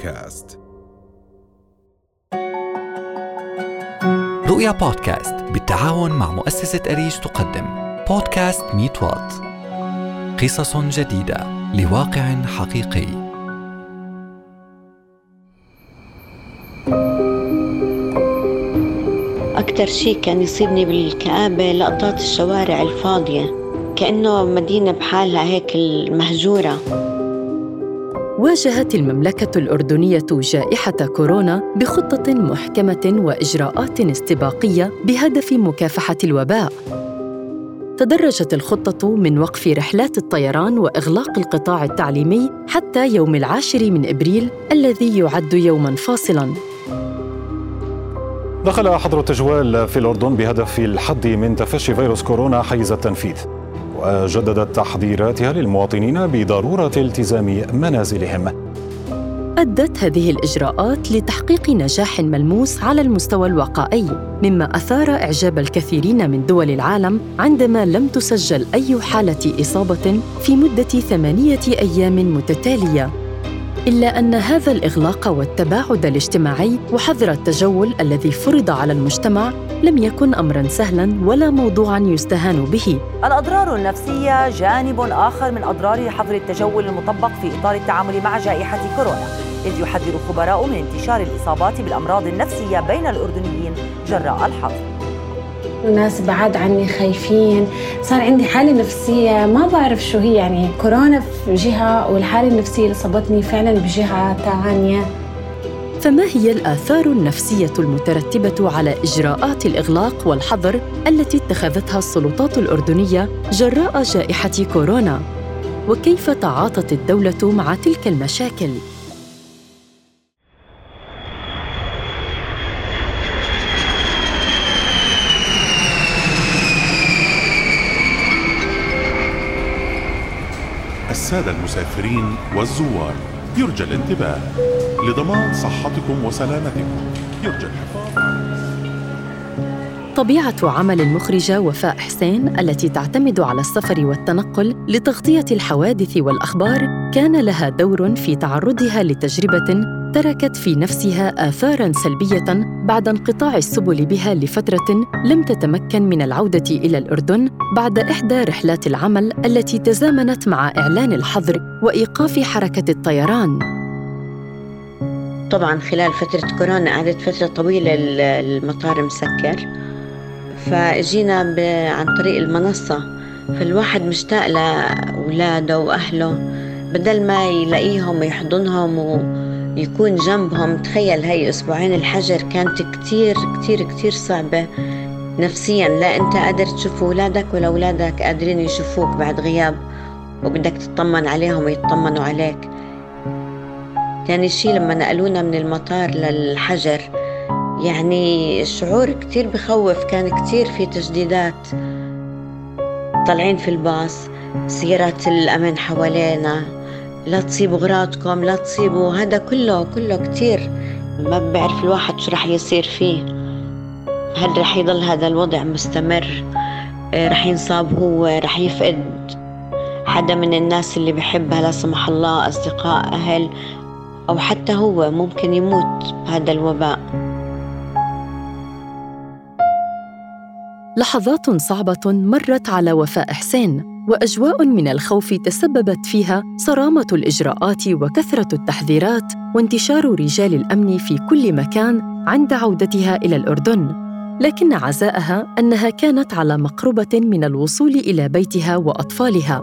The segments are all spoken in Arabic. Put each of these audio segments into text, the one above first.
بودكاست. رؤيا بودكاست بالتعاون مع مؤسسة أريج تقدم. بودكاست ميت وات قصص جديدة. لواقع حقيقي. أكتر شيء كان يصيبني بالكآبة لقطات الشوارع الفاضية كأنه مدينة بحالها هيك المهجورة. واجهت المملكة الأردنية جائحة كورونا بخطة محكمة وإجراءات استباقية بهدف مكافحة الوباء. تدرجت الخطة من وقف رحلات الطيران وإغلاق القطاع التعليمي حتى يوم العاشر من إبريل الذي يعد يوماً فاصلاً. دخل حظر التجوال في الأردن بهدف الحد من تفشي فيروس كورونا حيز التنفيذ. وجددت تحذيراتها للمواطنين بضرورة التزام منازلهم. أدت هذه الإجراءات لتحقيق نجاح ملموس على المستوى الوقائي، مما أثار إعجاب الكثيرين من دول العالم عندما لم تسجل أي حالة إصابة في مدة ثمانية أيام متتالية. إلا أن هذا الإغلاق والتباعد الاجتماعي وحظر التجول الذي فرض على المجتمع لم يكن أمراً سهلاً ولا موضوعاً يستهان به. الأضرار النفسية جانب آخر من أضرار حظر التجول المطبق في إطار التعامل مع جائحة كورونا، إذ يحذر خبراء من انتشار الإصابات بالأمراض النفسية بين الأردنيين جراء الحظر. الناس بعاد عني خايفين صار عندي حالة نفسية ما بعرف شو هي يعني كورونا في جهة والحالة النفسية اللي صابتني فعلا بجهة ثانية فما هي الآثار النفسية المترتبة على إجراءات الإغلاق والحظر التي اتخذتها السلطات الأردنية جراء جائحة كورونا؟ وكيف تعاطت الدولة مع تلك المشاكل؟ السادة المسافرين والزوار يرجى الانتباه. لضمان صحتكم وسلامتكم. يرجى الحفاظ. طبيعة عمل المخرجة وفاء حسين التي تعتمد على السفر والتنقل لتغطية الحوادث والأخبار كان لها دور في تعرضها لتجربة تركت في نفسها آثاراً سلبية بعد انقطاع السبل بها لفترة لم تتمكن من العودة إلى الأردن بعد إحدى رحلات العمل التي تزامنت مع إعلان الحظر وإيقاف حركة الطيران. طبعا خلال فترة كورونا قعدت فترة طويلة المطار مسكر فجينا عن طريق المنصة. فالواحد مشتاق لأولاده وأهله. بدل ما يلاقيهم ويحضنهم و يكون جنبهم تخيل هاي أسبوعين الحجر كانت كتير كتير كتير صعبة. نفسيا لا أنت قادر تشوف أولادك ولا أولادك قادرين يشوفوك بعد غياب وبدك تطمن عليهم ويطمنوا عليك. تاني شي لما نقلونا من المطار للحجر يعني شعور كتير بخوف كان كتير في تجديدات. طالعين في الباص سيارات الأمن حوالينا. لا تصيبوا غراضكم لا تصيبوا هذا كله كله كتير. ما بعرف الواحد شو رح يصير فيه. هل رح يضل هذا الوضع مستمر؟ آه، رح ينصاب هو رح يفقد حدا من الناس اللي بحبها لا سمح الله أصدقاء أهل أو حتى هو ممكن يموت بهذا الوباء. لحظات صعبة مرت على وفاء حسين وأجواء من الخوف تسببت فيها صرامة الإجراءات وكثرة التحذيرات وانتشار رجال الأمن في كل مكان عند عودتها إلى الأردن. لكن عزاءها أنها كانت على مقربة من الوصول إلى بيتها وأطفالها.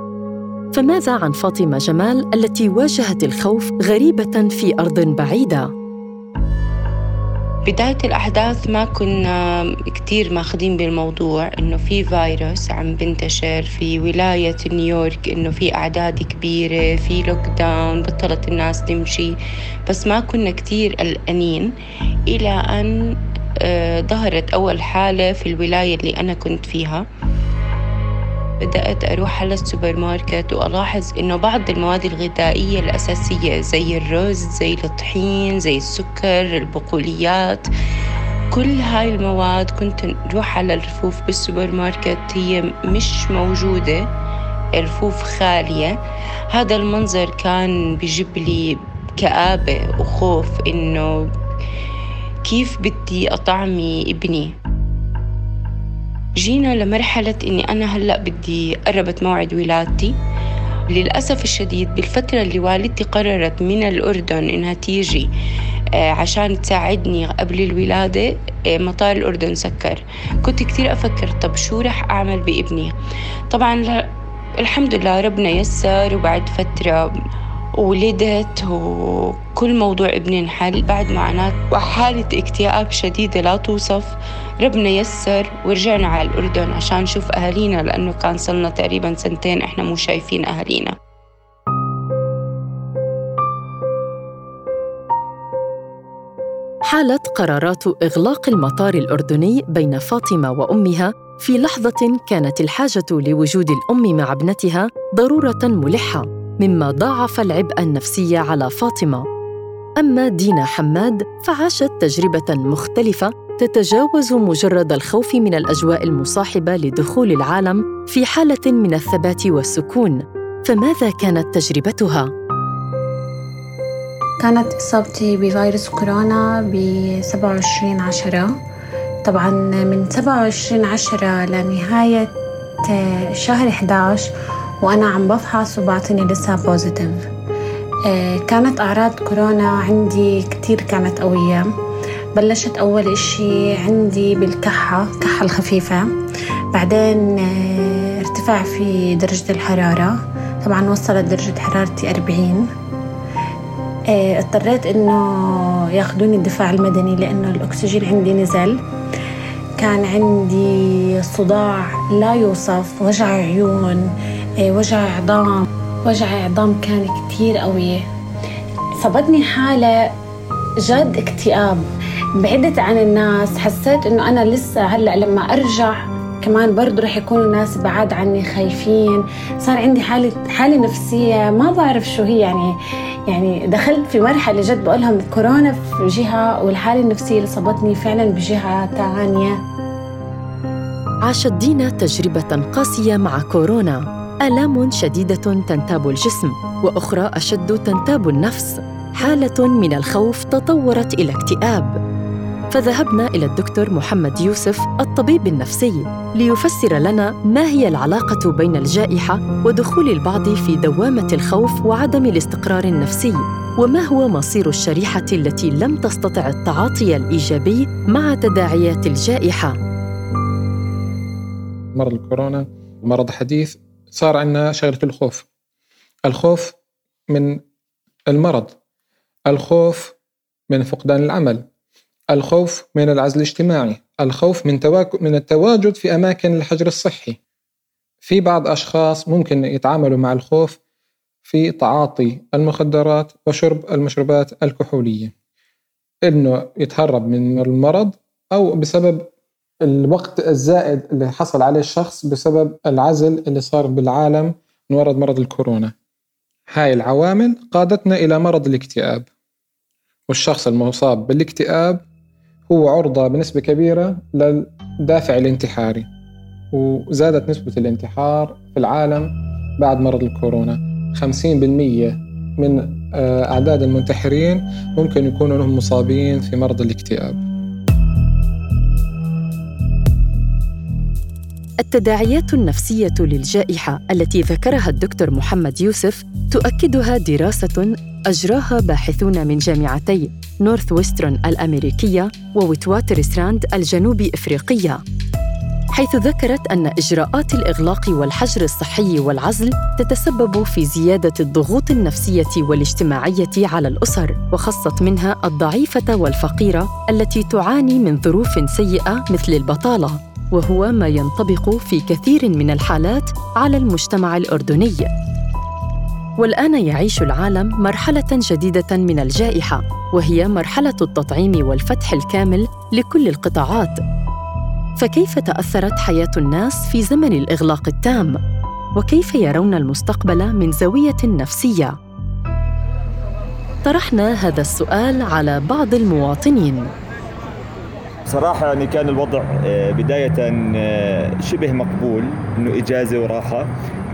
فماذا عن فاطمة جمال التي واجهت الخوف غريبة في أرض بعيدة؟ بداية الأحداث ما كنا كتير ماخذين بالموضوع إنه في فيروس عم بنتشر في ولاية نيويورك إنه في أعداد كبيرة في لوك داون بطلت الناس تمشي. بس ما كنا كتير قلقانين إلى أن آه، ظهرت أول حالة في الولاية اللي أنا كنت فيها. بدأت أروح على السوبر ماركت وألاحظ إنه بعض المواد الغذائية الأساسية زي الرز زي الطحين زي السكر البقوليات كل هاي المواد كنت نروح على الرفوف بالسوبر ماركت هي مش موجودة الرفوف خالية. هذا المنظر كان بجيب لي كآبة وخوف إنه كيف بدي أطعمي ابني. جينا لمرحلة إني أنا هلأ بدي قربت موعد ولادتي. للأسف الشديد بالفترة اللي والدتي قررت من الأردن إنها تيجي آه، عشان تساعدني قبل الولادة آه، مطار الأردن سكر. كنت كتير أفكر طب شو رح أعمل بابني؟ طبعا الحمد لله ربنا يسر وبعد فترة ولدت وكل موضوع ابني انحل. بعد معاناة وحالة اكتئاب شديدة لا توصف. ربنا يسر ورجعنا على الأردن عشان نشوف أهالينا لأنه كان صلنا تقريبا سنتين إحنا مو شايفين أهالينا. حالت قرارات إغلاق المطار الأردني بين فاطمة وأمها في لحظة كانت الحاجة لوجود الأم مع ابنتها ضرورة ملحة مما ضاعف العبء النفسي على فاطمة. أما دينا حماد فعاشت تجربة مختلفة تتجاوز مجرد الخوف من الأجواء المصاحبة لدخول العالم في حالة من الثبات والسكون. فماذا كانت تجربتها؟ كانت إصابتي بفيروس كورونا ب 27 عشرة. طبعا من 27 عشرة لنهاية شهر 11 وأنا عم بفحص وبعطيني لسه بوزيتيف آه، كانت أعراض كورونا عندي كتير كانت قوية. بلشت أول إشي عندي بالكحة كحة الخفيفة. بعدين آه، ارتفاع في درجة الحرارة. طبعا وصلت درجة حرارتي أربعين. آه، اضطريت إنه ياخذوني الدفاع المدني لأنه الأكسجين عندي نزل. كان عندي صداع لا يوصف وجع عيون آه، وجع عظام. وجع عظام كان كتير قوي. صابتني حالة جد اكتئاب. بعدت عن الناس حسيت إنه أنا لسه هلأ لما أرجع كمان برضه رح يكونوا الناس بعاد عني خايفين. صار عندي حالة حالة نفسية ما بعرف شو هي يعني يعني دخلت في مرحلة جد بقول لهم كورونا في جهة والحالة النفسية اللي صابتني فعلا بجهة ثانية عاشت دينا تجربة قاسية مع كورونا. آلام شديدة تنتاب الجسم وأخرى أشد تنتاب النفس. حالة من الخوف تطورت إلى اكتئاب. فذهبنا إلى الدكتور محمد يوسف الطبيب النفسي ليفسر لنا ما هي العلاقة بين الجائحة ودخول البعض في دوامة الخوف وعدم الاستقرار النفسي وما هو مصير الشريحة التي لم تستطع التعاطي الإيجابي مع تداعيات الجائحة. مرض الكورونا مرض حديث صار عندنا شغلة الخوف. الخوف من المرض الخوف من فقدان العمل. الخوف من العزل الاجتماعي الخوف من, من التواجد في أماكن الحجر الصحي. في بعض أشخاص ممكن يتعاملوا مع الخوف في تعاطي المخدرات وشرب المشروبات الكحولية. إنه يتهرب من المرض أو بسبب الوقت الزائد اللي حصل عليه الشخص بسبب العزل اللي صار بالعالم من ورد مرض الكورونا. هاي العوامل قادتنا إلى مرض الاكتئاب. والشخص المصاب بالاكتئاب هو عرضة بنسبة كبيرة للدافع الانتحاري وزادت نسبة الانتحار في العالم بعد مرض الكورونا. 50% من آه، أعداد المنتحرين ممكن يكونوا لهم مصابين في مرض الاكتئاب. التداعيات النفسية للجائحة التي ذكرها الدكتور محمد يوسف تؤكدها دراسة أجراها باحثون من جامعتي نورث ويسترن الأمريكية وويتواترسراند الجنوب إفريقية. حيث ذكرت أن إجراءات الإغلاق والحجر الصحي والعزل تتسبب في زيادة الضغوط النفسية والاجتماعية على الأسر وخصت منها الضعيفة والفقيرة التي تعاني من ظروف سيئة مثل البطالة. وهو ما ينطبق في كثير من الحالات على المجتمع الأردني والآن يعيش العالم مرحلة جديدة من الجائحة وهي مرحلة التطعيم والفتح الكامل لكل القطاعات فكيف تأثرت حياة الناس في زمن الإغلاق التام؟ وكيف يرون المستقبل من زاوية نفسية؟ طرحنا هذا السؤال على بعض المواطنين صراحة يعني كان الوضع آه، بداية آه، شبه مقبول إنه إجازة وراحة.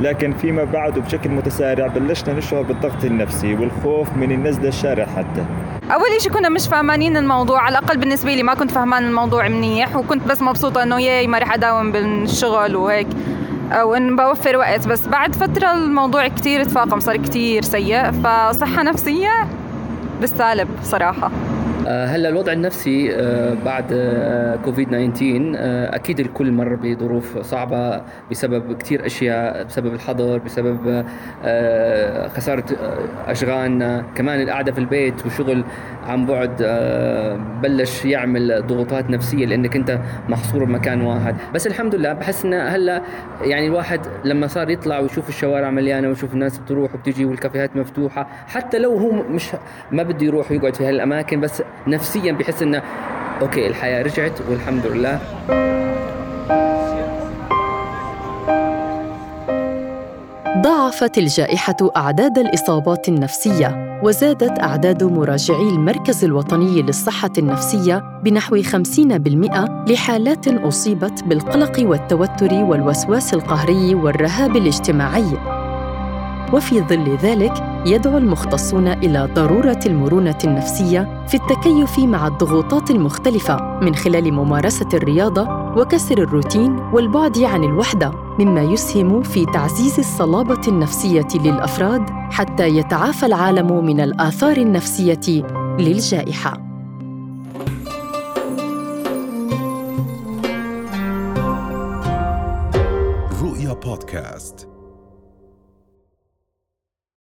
لكن فيما بعد وبشكل متسارع بلشنا نشعر بالضغط النفسي والخوف من النزلة الشارع حتى. أول شيء كنا مش فاهمانين الموضوع على الأقل بالنسبة لي ما كنت فهمان الموضوع منيح وكنت بس مبسوطة إنه ياي ما رح أداوم بالشغل وهيك أو إن بوفر وقت. بس بعد فترة الموضوع كتير تفاقم صار كتير سيء. فصحة نفسية بالسالب صراحة. هلا الوضع النفسي آه، بعد آه، كوفيد 19 أكيد الكل مر بظروف صعبة بسبب كثير أشياء بسبب الحظر بسبب خسارة اشغالنا كمان القعدة في البيت وشغل عن بعد بلش يعمل ضغوطات نفسية لأنك أنت محصور بمكان واحد. بس الحمد لله بحس ان هلا يعني الواحد لما صار يطلع ويشوف الشوارع مليانة ويشوف الناس بتروح وبتجي والكافيهات مفتوحة حتى لو هو مش ما بده يروح ويقعد في هالأماكن بس نفسيا بحس إنه أوكي الحياة رجعت والحمد لله. ضاعفت الجائحة أعداد الإصابات النفسية وزادت أعداد مراجعي المركز الوطني للصحة النفسية بنحو 50% لحالات أصيبت بالقلق والتوتر والوسواس القهري والرهاب الاجتماعي. وفي ظل ذلك يدعو المختصون إلى ضرورة المرونة النفسية في التكيف مع الضغوطات المختلفة من خلال ممارسة الرياضة وكسر الروتين والبعد عن الوحدة مما يسهم في تعزيز الصلابة النفسية للأفراد حتى يتعافى العالم من الآثار النفسية للجائحة. رؤيا بودكاست.